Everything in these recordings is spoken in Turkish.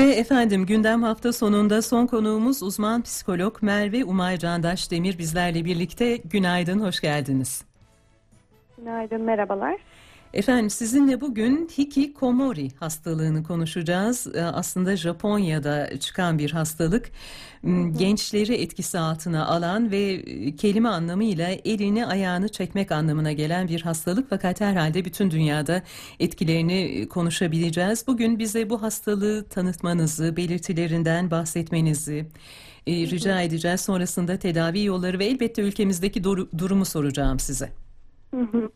Ve efendim gündem hafta sonunda son konuğumuz uzman psikolog Merve Umay Candaş Demir bizlerle birlikte. Günaydın, hoş geldiniz. Günaydın, merhabalar. Efendim sizinle bugün hikikomori hastalığını konuşacağız. Ee, aslında Japonya'da çıkan bir hastalık. Hmm, gençleri etkisi altına alan ve e, kelime anlamıyla elini ayağını çekmek anlamına gelen bir hastalık. Fakat herhalde bütün dünyada etkilerini e, konuşabileceğiz. Bugün bize bu hastalığı tanıtmanızı, belirtilerinden bahsetmenizi e, rica edeceğiz. Sonrasında tedavi yolları ve elbette ülkemizdeki durumu soracağım size. Hı hı.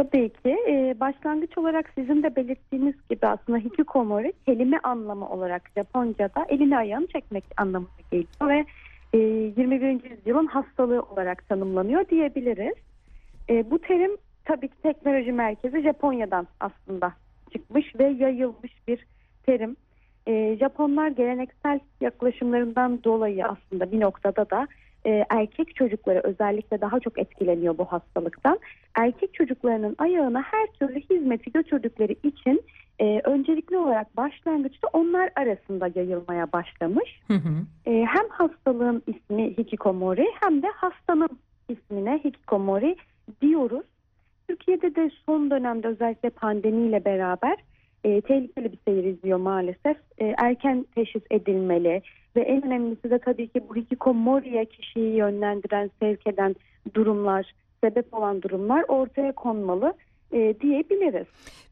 Tabii ki. Ee, başlangıç olarak sizin de belirttiğiniz gibi aslında hikikomori kelime anlamı olarak Japonca'da elini ayağını çekmek anlamına geliyor ve e, 21. yüzyılın hastalığı olarak tanımlanıyor diyebiliriz. E, bu terim tabii ki teknoloji merkezi Japonya'dan aslında çıkmış ve yayılmış bir terim. E, Japonlar geleneksel yaklaşımlarından dolayı aslında bir noktada da e, erkek çocukları özellikle daha çok etkileniyor bu hastalıktan. Erkek çocuklarının ayağına her türlü hizmeti götürdükleri için e, öncelikli olarak başlangıçta onlar arasında yayılmaya başlamış. Hı hı. E, hem hastalığın ismi hikikomori hem de hastanın ismine hikikomori diyoruz. Türkiye'de de son dönemde özellikle pandemiyle beraber e, tehlikeli bir seyir izliyor maalesef. E, erken teşhis edilmeli ve en önemlisi de tabii ki bu hikikomoriye kişiyi yönlendiren, sevk eden durumlar, sebep olan durumlar ortaya konmalı e, diyebiliriz.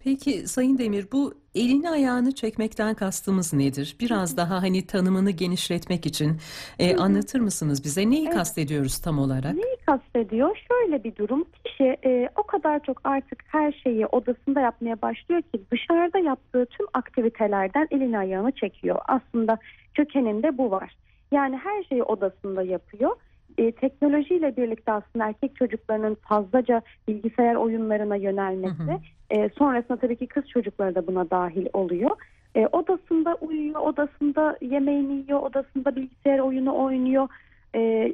Peki Sayın Demir bu elini ayağını çekmekten kastımız nedir? Biraz daha hani tanımını genişletmek için e, anlatır mısınız bize? Neyi evet. kastediyoruz tam olarak? Neyi kastediyor? Şöyle bir durum. Kişi e, o kadar çok artık her şeyi odasında yapmaya başlıyor ki dışarıda yaptığı tüm aktivitelerden elini ayağını çekiyor. Aslında kökeninde bu var. Yani her şeyi odasında yapıyor e, teknolojiyle birlikte aslında erkek çocuklarının fazlaca bilgisayar oyunlarına yönelmesi hı hı. E, sonrasında tabii ki kız çocukları da buna dahil oluyor. E, odasında uyuyor, odasında yemeğini yiyor, odasında bilgisayar oyunu oynuyor. E,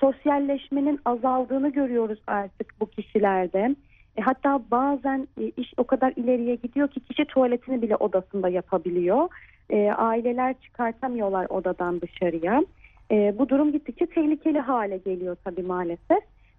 sosyalleşmenin azaldığını görüyoruz artık bu kişilerde. E, hatta bazen e, iş o kadar ileriye gidiyor ki kişi tuvaletini bile odasında yapabiliyor. E, aileler çıkartamıyorlar odadan dışarıya. E, bu durum gittikçe tehlikeli hale geliyor tabii maalesef.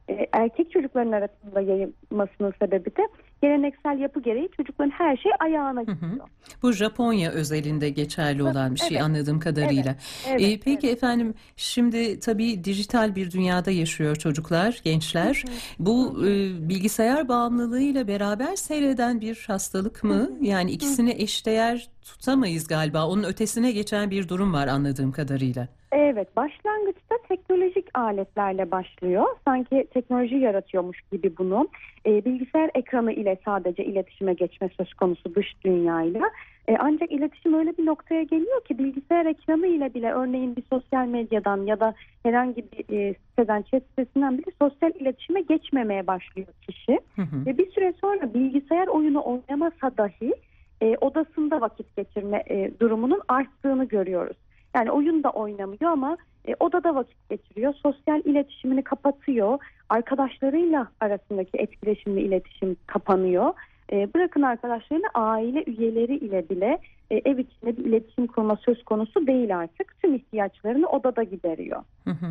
E, erkek çocukların arasında yayılmasının sebebi de geleneksel yapı gereği çocukların her şey ayağına gidiyor. Hı hı. Bu Japonya özelinde geçerli olan bir şey evet. anladığım kadarıyla. Evet. Evet. Ee, peki evet. efendim şimdi tabii dijital bir dünyada yaşıyor çocuklar, gençler. Hı hı. Bu e, bilgisayar bağımlılığıyla beraber seyreden bir hastalık mı? Hı hı. Yani ikisini eşdeğer tutamayız galiba. Onun ötesine geçen bir durum var anladığım kadarıyla. Evet, başlangıçta teknolojik aletlerle başlıyor. Sanki teknoloji yaratıyormuş gibi bunu. E, bilgisayar ekranı ile sadece iletişime geçme söz konusu dış dünyayla. E, ancak iletişim öyle bir noktaya geliyor ki bilgisayar ekranı ile bile örneğin bir sosyal medyadan ya da herhangi bir e, siteden, chat sitesinden bile sosyal iletişime geçmemeye başlıyor kişi. Hı hı. Ve bir süre sonra bilgisayar oyunu oynamasa dahi e, odasında vakit geçirme e, durumunun arttığını görüyoruz. Yani oyun da oynamıyor ama e, odada vakit geçiriyor. Sosyal iletişimini kapatıyor. Arkadaşlarıyla arasındaki etkileşimli iletişim kapanıyor. E, bırakın arkadaşlarını aile üyeleri ile bile e, ev içinde bir iletişim kurma söz konusu değil artık. Tüm ihtiyaçlarını odada gideriyor. Hı hı.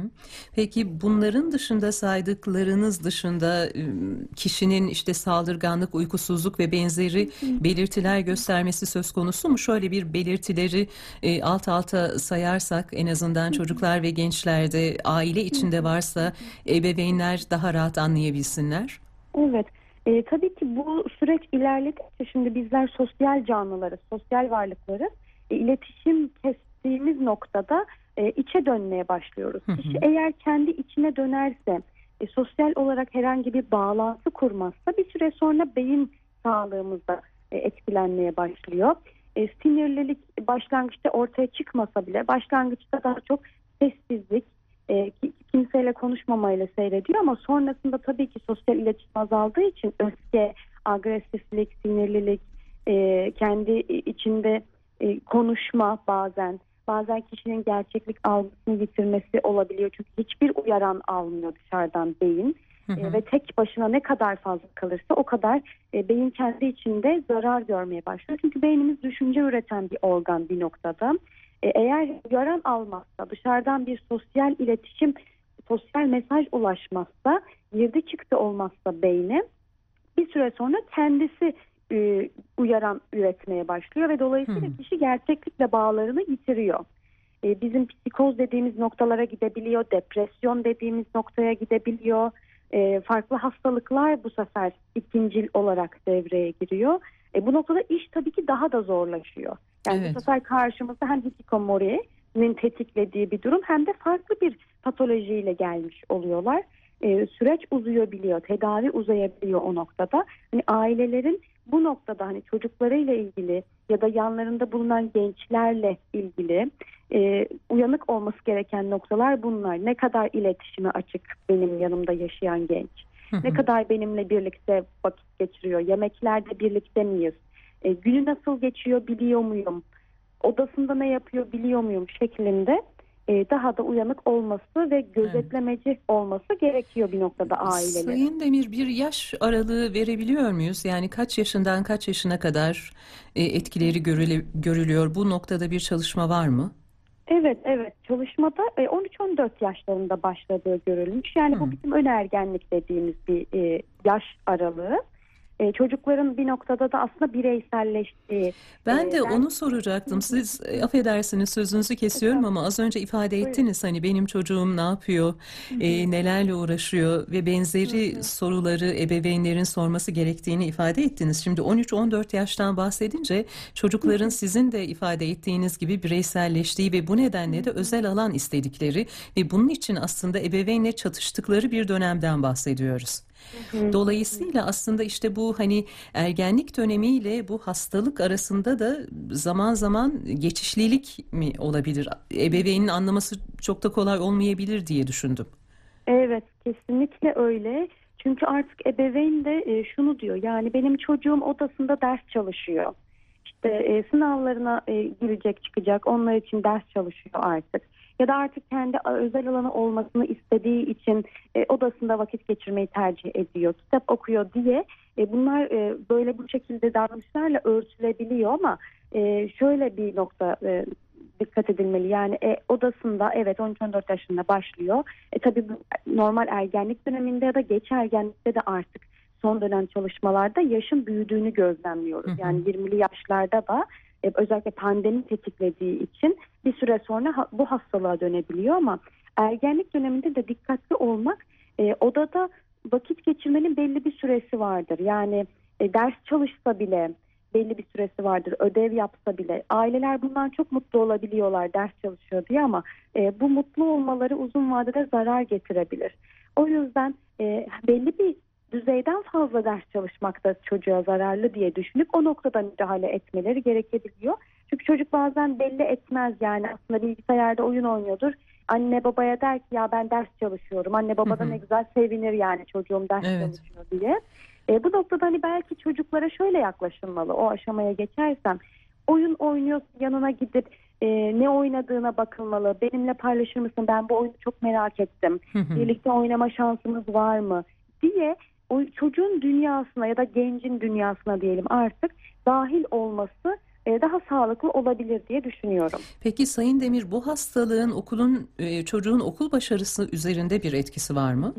Peki bunların dışında saydıklarınız dışında ıı, kişinin işte saldırganlık, uykusuzluk ve benzeri belirtiler göstermesi söz konusu mu? Şöyle bir belirtileri e, alt alta sayarsak en azından çocuklar ve gençlerde aile içinde varsa ebeveynler daha rahat anlayabilsinler. Evet. E, tabii ki bu süreç ilerledikçe şimdi bizler sosyal canlılarız, sosyal varlıklarız. E, iletişim kestiğimiz noktada e, içe dönmeye başlıyoruz. Kişi eğer kendi içine dönerse, e, sosyal olarak herhangi bir bağlantı kurmazsa bir süre sonra beyin sağlığımızda e, etkilenmeye başlıyor. E, sinirlilik başlangıçta ortaya çıkmasa bile başlangıçta daha çok sessizlik, e, kimseyle konuşmamayla seyrediyor ama sonrasında tabii ki sosyal iletişim azaldığı için öfke, agresiflik, sinirlilik, e, kendi içinde e, konuşma bazen bazen kişinin gerçeklik algısını yitirmesi olabiliyor çünkü hiçbir uyaran almıyor dışarıdan beyin. Hı hı. E, ve tek başına ne kadar fazla kalırsa o kadar e, beyin kendi içinde zarar görmeye başlıyor. Çünkü beynimiz düşünce üreten bir organ bir noktada. E, eğer gören almazsa, dışarıdan bir sosyal iletişim, sosyal mesaj ulaşmazsa, girdi çıktı olmazsa beyne bir süre sonra kendisi e, uyaran üretmeye başlıyor ve dolayısıyla Hı. kişi gerçeklikle bağlarını yitiriyor. E, bizim psikoz dediğimiz noktalara gidebiliyor, depresyon dediğimiz noktaya gidebiliyor. E, farklı hastalıklar bu sefer ikincil olarak devreye giriyor. E, bu noktada iş tabii ki daha da zorlaşıyor. Yani Evet. bu sefer karşımızda hem hikikomori'nin tetiklediği bir durum hem de farklı bir patolojiyle gelmiş oluyorlar. E, süreç uzayabiliyor, tedavi uzayabiliyor o noktada. Hani ailelerin bu noktada hani çocuklarıyla ilgili ya da yanlarında bulunan gençlerle ilgili e, uyanık olması gereken noktalar bunlar. Ne kadar iletişime açık benim yanımda yaşayan genç? Hı hı. Ne kadar benimle birlikte vakit geçiriyor? Yemeklerde birlikte miyiz? E, günü nasıl geçiyor biliyor muyum? Odasında ne yapıyor biliyor muyum şeklinde e, daha da uyanık olması ve gözetlemeci olması gerekiyor bir noktada ailelerin. Sayın Demir bir yaş aralığı verebiliyor muyuz? Yani kaç yaşından kaç yaşına kadar e, etkileri görülüyor? Bu noktada bir çalışma var mı? Evet evet çalışmada e, 13-14 yaşlarında başladığı görülmüş. Yani Hı. bu bizim ön ergenlik dediğimiz bir e, yaş aralığı. E, çocukların bir noktada da aslında bireyselleştiği. Ben Ee, de ben- onu soracaktım. Siz e, affedersiniz sözünüzü kesiyorum ama az önce ifade ettiniz hani benim çocuğum ne yapıyor, e, nelerle uğraşıyor ve benzeri soruları ebeveynlerin sorması gerektiğini ifade ettiniz. Şimdi 13-14 yaştan bahsedince çocukların sizin de ifade ettiğiniz gibi bireyselleştiği ve bu nedenle de özel alan istedikleri ve bunun için aslında ebeveynle çatıştıkları bir dönemden bahsediyoruz. Dolayısıyla aslında işte bu hani ergenlik dönemiyle bu hastalık arasında da zaman zaman geçişlilik mi olabilir? Ebeveynin anlaması çok da kolay olmayabilir diye düşündüm. Evet kesinlikle öyle. Çünkü artık ebeveyn de e, şunu diyor yani benim çocuğum odasında ders çalışıyor. İşte e, sınavlarına e, girecek çıkacak onlar için ders çalışıyor artık. Ya da artık kendi özel alanı olmasını istediği için e, odasında vakit geçirmeyi tercih ediyor. Kitap okuyor diye e, bunlar e, böyle bu şekilde davranışlarla örtülebiliyor ama e, şöyle bir nokta e, dikkat edilmeli. Yani e, odasında evet 13-14 yaşında başlıyor. E tabii normal ergenlik döneminde ya da geç ergenlikte de artık son dönem çalışmalarda yaşın büyüdüğünü gözlemliyoruz. Yani 20'li yaşlarda da özellikle pandemi tetiklediği için bir süre sonra bu hastalığa dönebiliyor ama ergenlik döneminde de dikkatli olmak e, odada vakit geçirmenin belli bir süresi vardır. Yani e, ders çalışsa bile belli bir süresi vardır. Ödev yapsa bile aileler bundan çok mutlu olabiliyorlar ders çalışıyor diye ama e, bu mutlu olmaları uzun vadede zarar getirebilir. O yüzden e, belli bir düzeyden fazla ders çalışmak da çocuğa zararlı diye düşünüp o noktada müdahale etmeleri gerekebiliyor. Çünkü çocuk bazen belli etmez yani aslında bilgisayarda oyun oynuyordur. Anne babaya der ki ya ben ders çalışıyorum. Anne baba da ne güzel sevinir yani çocuğum ders Evet. çalışıyor diye. E, bu noktada hani belki çocuklara şöyle yaklaşılmalı o aşamaya geçersem. Oyun oynuyor yanına gidip e, ne oynadığına bakılmalı. Benimle paylaşır mısın? Ben bu oyunu çok merak ettim. Birlikte oynama şansımız var mı? diye o çocuğun dünyasına ya da gencin dünyasına diyelim artık dahil olması e, daha sağlıklı olabilir diye düşünüyorum. Peki Sayın Demir bu hastalığın okulun e, çocuğun okul başarısı üzerinde bir etkisi var mı?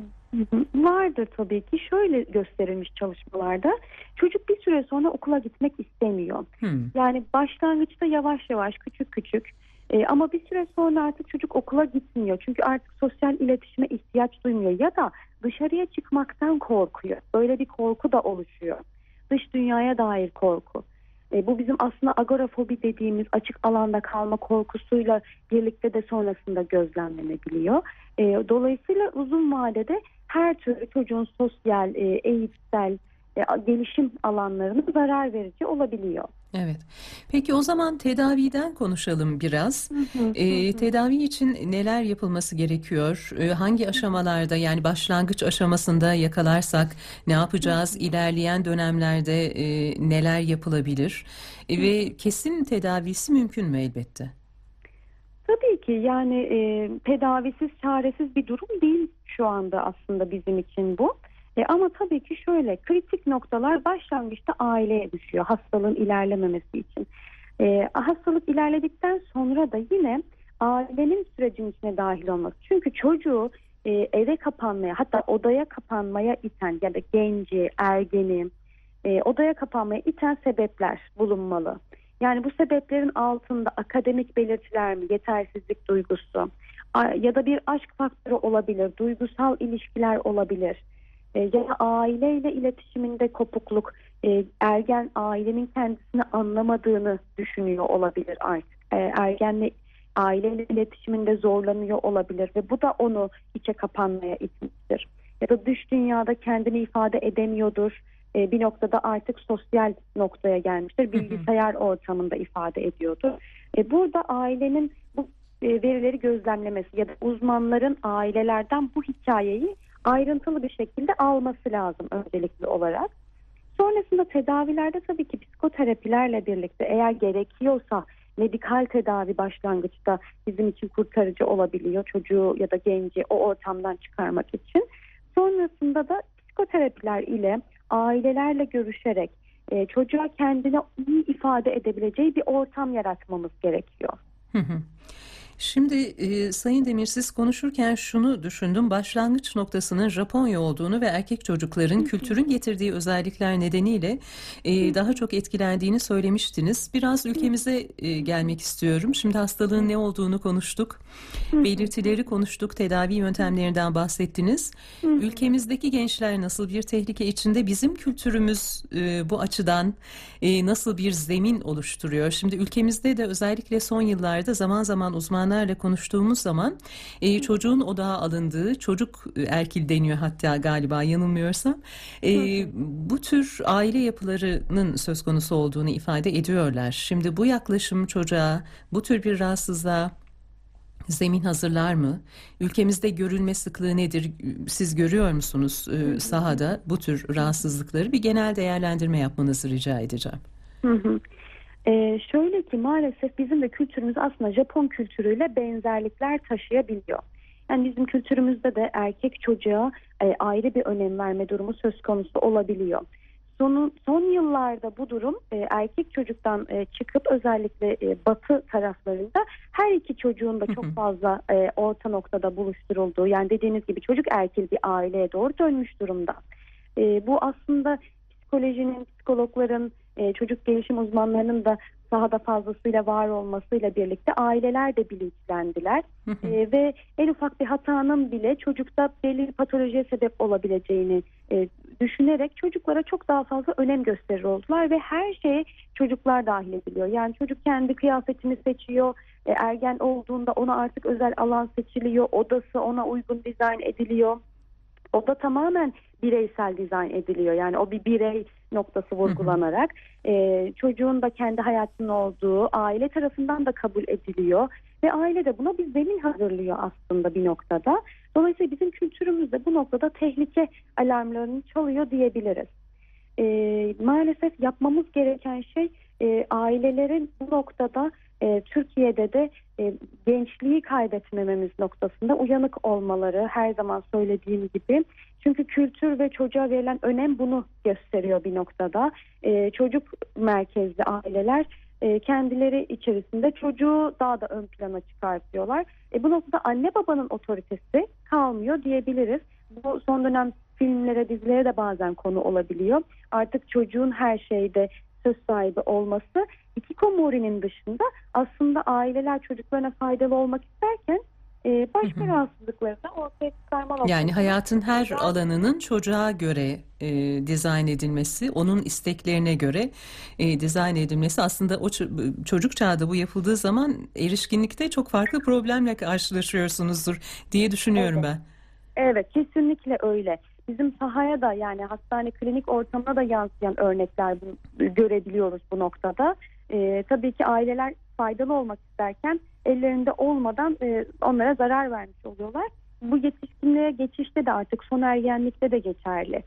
Vardır tabii ki. Şöyle gösterilmiş çalışmalarda çocuk bir süre sonra okula gitmek istemiyor. Hı. Yani başlangıçta yavaş yavaş küçük küçük e, ama bir süre sonra artık çocuk okula gitmiyor. Çünkü artık sosyal iletişime ihtiyaç duymuyor ya da dışarıya çıkmaktan korkuyor. Böyle bir korku da oluşuyor. Dış dünyaya dair korku. E, bu bizim aslında agorafobi dediğimiz açık alanda kalma korkusuyla birlikte de sonrasında gözlemlenebiliyor. E, dolayısıyla uzun vadede her türlü çocuğun sosyal, e, eğitsel, e, gelişim alanlarına zarar verici olabiliyor. Evet. Peki o zaman tedaviden konuşalım biraz. E, tedavi için neler yapılması gerekiyor? E, hangi aşamalarda yani başlangıç aşamasında yakalarsak ne yapacağız? İlerleyen dönemlerde e, neler yapılabilir? E, ve kesin tedavisi mümkün mü elbette? Tabii ki yani e, tedavisiz, çaresiz bir durum değil şu anda aslında bizim için bu. E, ama tabii ki şöyle kritik noktalar başlangıçta aileye düşüyor hastalığın ilerlememesi için. E, hastalık ilerledikten sonra da yine ailenin sürecin içine dahil olması. Çünkü çocuğu e, eve kapanmaya hatta odaya kapanmaya iten ya da genci, ergeni e, odaya kapanmaya iten sebepler bulunmalı. Yani bu sebeplerin altında akademik belirtiler mi, yetersizlik duygusu ya da bir aşk faktörü olabilir, duygusal ilişkiler olabilir. E, ya aileyle iletişiminde kopukluk, e, ergen ailenin kendisini anlamadığını düşünüyor olabilir artık. E, ergenle aileyle iletişiminde zorlanıyor olabilir ve bu da onu içe kapanmaya itmiştir. Ya da dış dünyada kendini ifade edemiyordur. E, bir noktada artık sosyal noktaya gelmiştir. Bilgisayar ortamında ifade ediyordur. E, burada ailenin bu verileri gözlemlemesi ya da uzmanların ailelerden bu hikayeyi ayrıntılı bir şekilde alması lazım öncelikli olarak. Sonrasında tedavilerde tabii ki psikoterapilerle birlikte eğer gerekiyorsa medikal tedavi başlangıçta bizim için kurtarıcı olabiliyor çocuğu ya da genci o ortamdan çıkarmak için. Sonrasında da psikoterapiler ile ailelerle görüşerek e, çocuğa kendini iyi ifade edebileceği bir ortam yaratmamız gerekiyor. Hı hı. Şimdi e, Sayın Demir siz konuşurken şunu düşündüm. Başlangıç noktasının Japonya olduğunu ve erkek çocukların kültürün getirdiği özellikler nedeniyle e, daha çok etkilendiğini söylemiştiniz. Biraz ülkemize e, gelmek istiyorum. Şimdi hastalığın ne olduğunu konuştuk. Belirtileri konuştuk. Tedavi yöntemlerinden bahsettiniz. Ülkemizdeki gençler nasıl bir tehlike içinde? Bizim kültürümüz e, bu açıdan e, nasıl bir zemin oluşturuyor? Şimdi ülkemizde de özellikle son yıllarda zaman zaman uzman uzmanlarla konuştuğumuz zaman e, çocuğun odağa alındığı, çocuk e, erkil deniyor hatta galiba yanılmıyorsam, e, bu tür aile yapılarının söz konusu olduğunu ifade ediyorlar. Şimdi bu yaklaşım çocuğa, bu tür bir rahatsızlığa zemin hazırlar mı? Ülkemizde görülme sıklığı nedir? Siz görüyor musunuz e, sahada bu tür rahatsızlıkları? Bir genel değerlendirme yapmanızı rica edeceğim. Hı hı. Ee, şöyle ki maalesef bizim de kültürümüz aslında Japon kültürüyle benzerlikler taşıyabiliyor. Yani bizim kültürümüzde de erkek çocuğa e, ayrı bir önem verme durumu söz konusu olabiliyor. Son, son yıllarda bu durum e, erkek çocuktan e, çıkıp özellikle e, batı taraflarında her iki çocuğun da çok fazla e, orta noktada buluşturulduğu yani dediğiniz gibi çocuk erkil bir aileye doğru dönmüş durumda. E, bu aslında psikolojinin, psikologların, e, çocuk gelişim uzmanlarının da sahada fazlasıyla var olmasıyla birlikte aileler de bilinçlendiler e, ve en ufak bir hatanın bile çocukta belli bir patolojiye sebep olabileceğini e, düşünerek çocuklara çok daha fazla önem gösterir oldular ve her şeye çocuklar dahil ediliyor. Yani çocuk kendi kıyafetini seçiyor, e, ergen olduğunda ona artık özel alan seçiliyor, odası ona uygun dizayn ediliyor. O da tamamen bireysel dizayn ediliyor. Yani o bir birey noktası vurgulanarak e, çocuğun da kendi hayatının olduğu aile tarafından da kabul ediliyor ve aile de buna bir zemin hazırlıyor aslında bir noktada. Dolayısıyla bizim kültürümüzde bu noktada tehlike alarmlarını çalıyor diyebiliriz. E, maalesef yapmamız gereken şey e, ailelerin bu noktada e, Türkiye'de de e, gençliği kaybetmememiz noktasında uyanık olmaları her zaman söylediğim gibi. Çünkü kültür ve çocuğa verilen önem bunu gösteriyor bir noktada. E, çocuk merkezli aileler e, kendileri içerisinde çocuğu daha da ön plana çıkartıyorlar. E, bu noktada anne babanın otoritesi kalmıyor diyebiliriz. Bu son dönem filmlere, dizilere de bazen konu olabiliyor. Artık çocuğun her şeyde söz sahibi olması Hikikomori'nin dışında aslında aileler çocuklarına faydalı olmak isterken e, başka hı hı. rahatsızlıkları da ortaya çıkarma Yani hayatın her alanının çocuğa göre e, dizayn edilmesi, onun isteklerine göre e, dizayn edilmesi aslında o çocuk çağda bu yapıldığı zaman erişkinlikte çok farklı problemle karşılaşıyorsunuzdur diye düşünüyorum evet. ben. Evet kesinlikle öyle bizim sahaya da yani hastane klinik ortamına da yansıyan örnekler görebiliyoruz bu noktada. E, tabii ki aileler faydalı olmak isterken ellerinde olmadan e, onlara zarar vermiş oluyorlar. Bu yetişkinliğe geçişte de artık son ergenlikte de geçerli.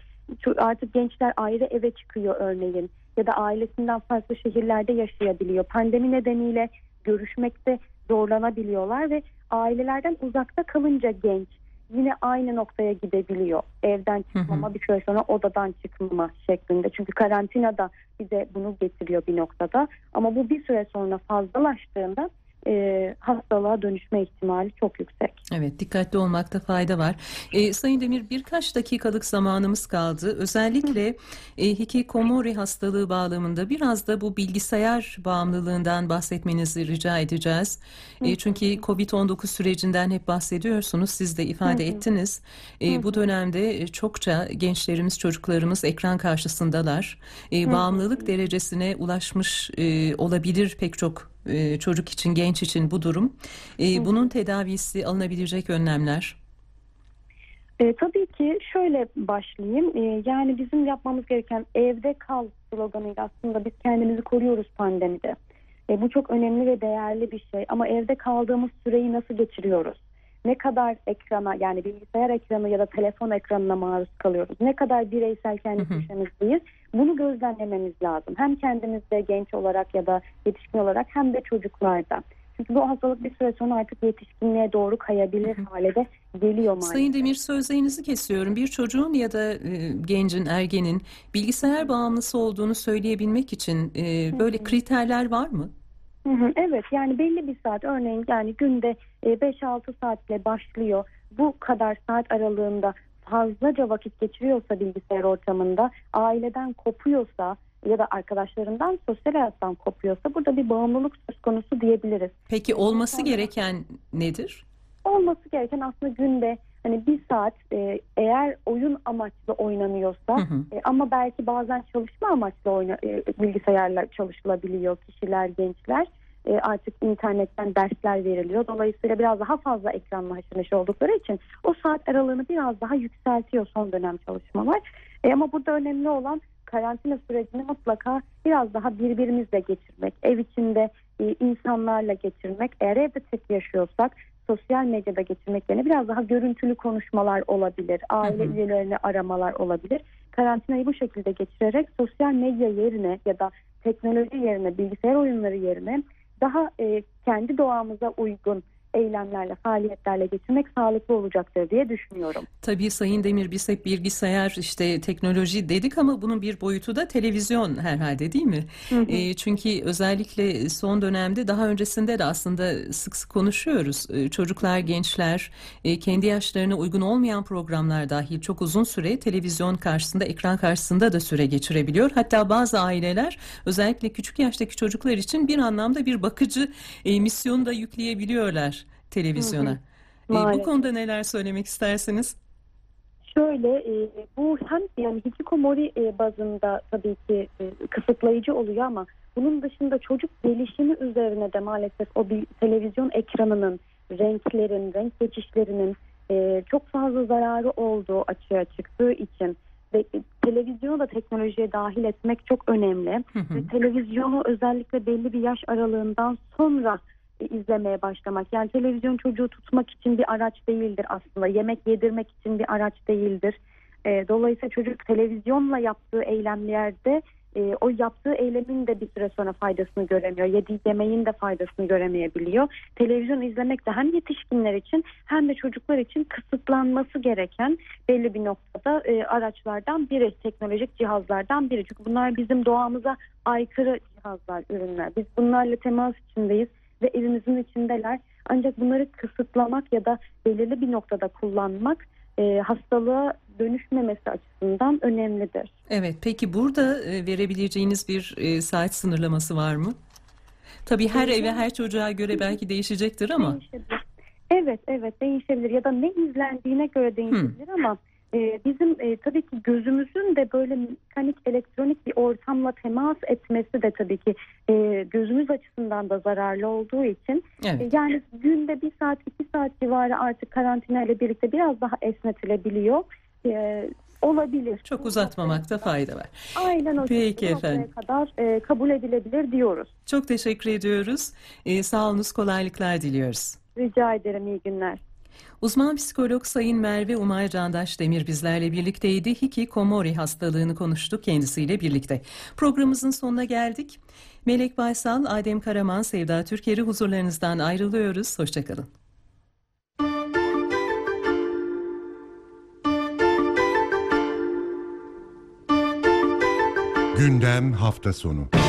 Artık gençler ayrı eve çıkıyor örneğin ya da ailesinden farklı şehirlerde yaşayabiliyor. Pandemi nedeniyle görüşmekte zorlanabiliyorlar ve ailelerden uzakta kalınca genç yine aynı noktaya gidebiliyor. Evden çıkmama bir süre sonra odadan çıkmama şeklinde. Çünkü karantina da bize bunu getiriyor bir noktada. Ama bu bir süre sonra fazlalaştığında e, hastalığa dönüşme ihtimali çok yüksek. Evet dikkatli olmakta fayda var. E, Sayın Demir birkaç dakikalık zamanımız kaldı. Özellikle e, hikikomori hastalığı bağlamında biraz da bu bilgisayar bağımlılığından bahsetmenizi rica edeceğiz. E, çünkü Covid-19 sürecinden hep bahsediyorsunuz. Siz de ifade ettiniz. E, bu dönemde çokça gençlerimiz, çocuklarımız ekran karşısındalar. E, bağımlılık derecesine ulaşmış e, olabilir pek çok e, çocuk için, genç için bu durum. E, bunun tedavisi alınabilecek önlemler. E, tabii ki şöyle başlayayım. E, yani bizim yapmamız gereken evde kal sloganıyla aslında biz kendimizi koruyoruz pandemide. E, bu çok önemli ve değerli bir şey. Ama evde kaldığımız süreyi nasıl geçiriyoruz? Ne kadar ekrana yani bilgisayar ekranı ya da telefon ekranına maruz kalıyoruz? Ne kadar bireysel kendi köşemizdeyiz? Bunu gözlemlememiz lazım. Hem kendimizde genç olarak ya da yetişkin olarak hem de çocuklarda. Çünkü bu hastalık bir süre sonra artık yetişkinliğe doğru kayabilir hale de geliyor maalesef. Sayın Demir sözlerinizi kesiyorum. Bir çocuğun ya da e, gencin, ergenin bilgisayar bağımlısı olduğunu söyleyebilmek için e, böyle kriterler var mı? Hı hı, evet yani belli bir saat örneğin yani günde e, 5-6 saatle başlıyor. Bu kadar saat aralığında fazlaca vakit geçiriyorsa bilgisayar ortamında, aileden kopuyorsa ya da arkadaşlarından sosyal hayattan kopuyorsa burada bir bağımlılık söz konusu diyebiliriz. Peki olması gereken nedir? Olması gereken aslında günde hani bir saat e, eğer oyun amaçlı oynanıyorsa Hı hı. e, ama belki bazen çalışma amaçlı oyna, e, bilgisayarla çalışılabiliyor kişiler, gençler. E, artık internetten dersler veriliyor. Dolayısıyla biraz daha fazla ekranla haşır neşir oldukları için o saat aralığını biraz daha yükseltiyor son dönem çalışmalar. E, ama burada önemli olan karantina sürecini mutlaka biraz daha birbirimizle geçirmek. Ev içinde e, insanlarla geçirmek. Eğer evde tek yaşıyorsak sosyal medyada geçirmek yerine biraz daha görüntülü konuşmalar olabilir. Aile Hı hı. üyelerini aramalar olabilir. Karantinayı bu şekilde geçirerek sosyal medya yerine ya da teknoloji yerine, bilgisayar oyunları yerine daha e, kendi doğamıza uygun eylemlerle, faaliyetlerle geçirmek sağlıklı olacaktır diye düşünüyorum. Tabii Sayın Demir biz hep bilgisayar işte teknoloji dedik ama bunun bir boyutu da televizyon herhalde değil mi? E, çünkü özellikle son dönemde daha öncesinde de aslında sık sık konuşuyoruz. E, çocuklar, gençler e, kendi yaşlarına uygun olmayan programlar dahil çok uzun süre televizyon karşısında, ekran karşısında da süre geçirebiliyor. Hatta bazı aileler özellikle küçük yaştaki çocuklar için bir anlamda bir bakıcı e, misyonu da yükleyebiliyorlar televizyona. E, bu konuda neler söylemek istersiniz? Şöyle e, bu hem yani hikikomori e, bazında tabii ki e, kısıtlayıcı oluyor ama bunun dışında çocuk gelişimi üzerine de maalesef o bir televizyon ekranının renklerin, renk geçişlerinin e, çok fazla zararı olduğu açığa çıktığı için ve e, televizyonu da teknolojiye dahil etmek çok önemli. Hı hı. Ve televizyonu özellikle belli bir yaş aralığından sonra izlemeye başlamak. Yani televizyon çocuğu tutmak için bir araç değildir aslında. Yemek yedirmek için bir araç değildir. E, dolayısıyla çocuk televizyonla yaptığı eylemlerde e, o yaptığı eylemin de bir süre sonra faydasını göremiyor. Yediği yemeğin de faydasını göremeyebiliyor. Televizyon izlemek de hem yetişkinler için hem de çocuklar için kısıtlanması gereken belli bir noktada e, araçlardan biri, teknolojik cihazlardan biri. Çünkü bunlar bizim doğamıza aykırı cihazlar, ürünler. Biz bunlarla temas içindeyiz ve evimizin içindeler. Ancak bunları kısıtlamak ya da belirli bir noktada kullanmak e, hastalığa dönüşmemesi açısından önemlidir. Evet, peki burada e, verebileceğiniz bir e, saat sınırlaması var mı? Tabii her eve, her çocuğa göre belki değişecektir ama. Değişebilir. Evet, evet değişebilir ya da ne izlendiğine göre değişebilir ama e, bizim e, tabii ki gözümüzün de böyle mekanik, elektronik bir ortamla temas etmesi de tabii ki e, gözümüz açısından da zararlı olduğu için Evet. E, Yani günde bir saat iki saat civarı artık karantina ile birlikte biraz daha esnetilebiliyor. Ee, olabilir. Çok uzatmamakta fayda var. Aynen o Peki efendim. kadar e, kabul edilebilir diyoruz. Çok teşekkür ediyoruz. E, sağ olunuz, kolaylıklar diliyoruz. Rica ederim iyi günler. Uzman psikolog Sayın Merve Umay Candaş Demir bizlerle birlikteydi. Hiki Komori hastalığını konuştuk kendisiyle birlikte. Programımızın sonuna geldik. Melek Baysal, Adem Karaman, Sevda Türker'i huzurlarınızdan ayrılıyoruz. Hoşçakalın. Gündem hafta sonu.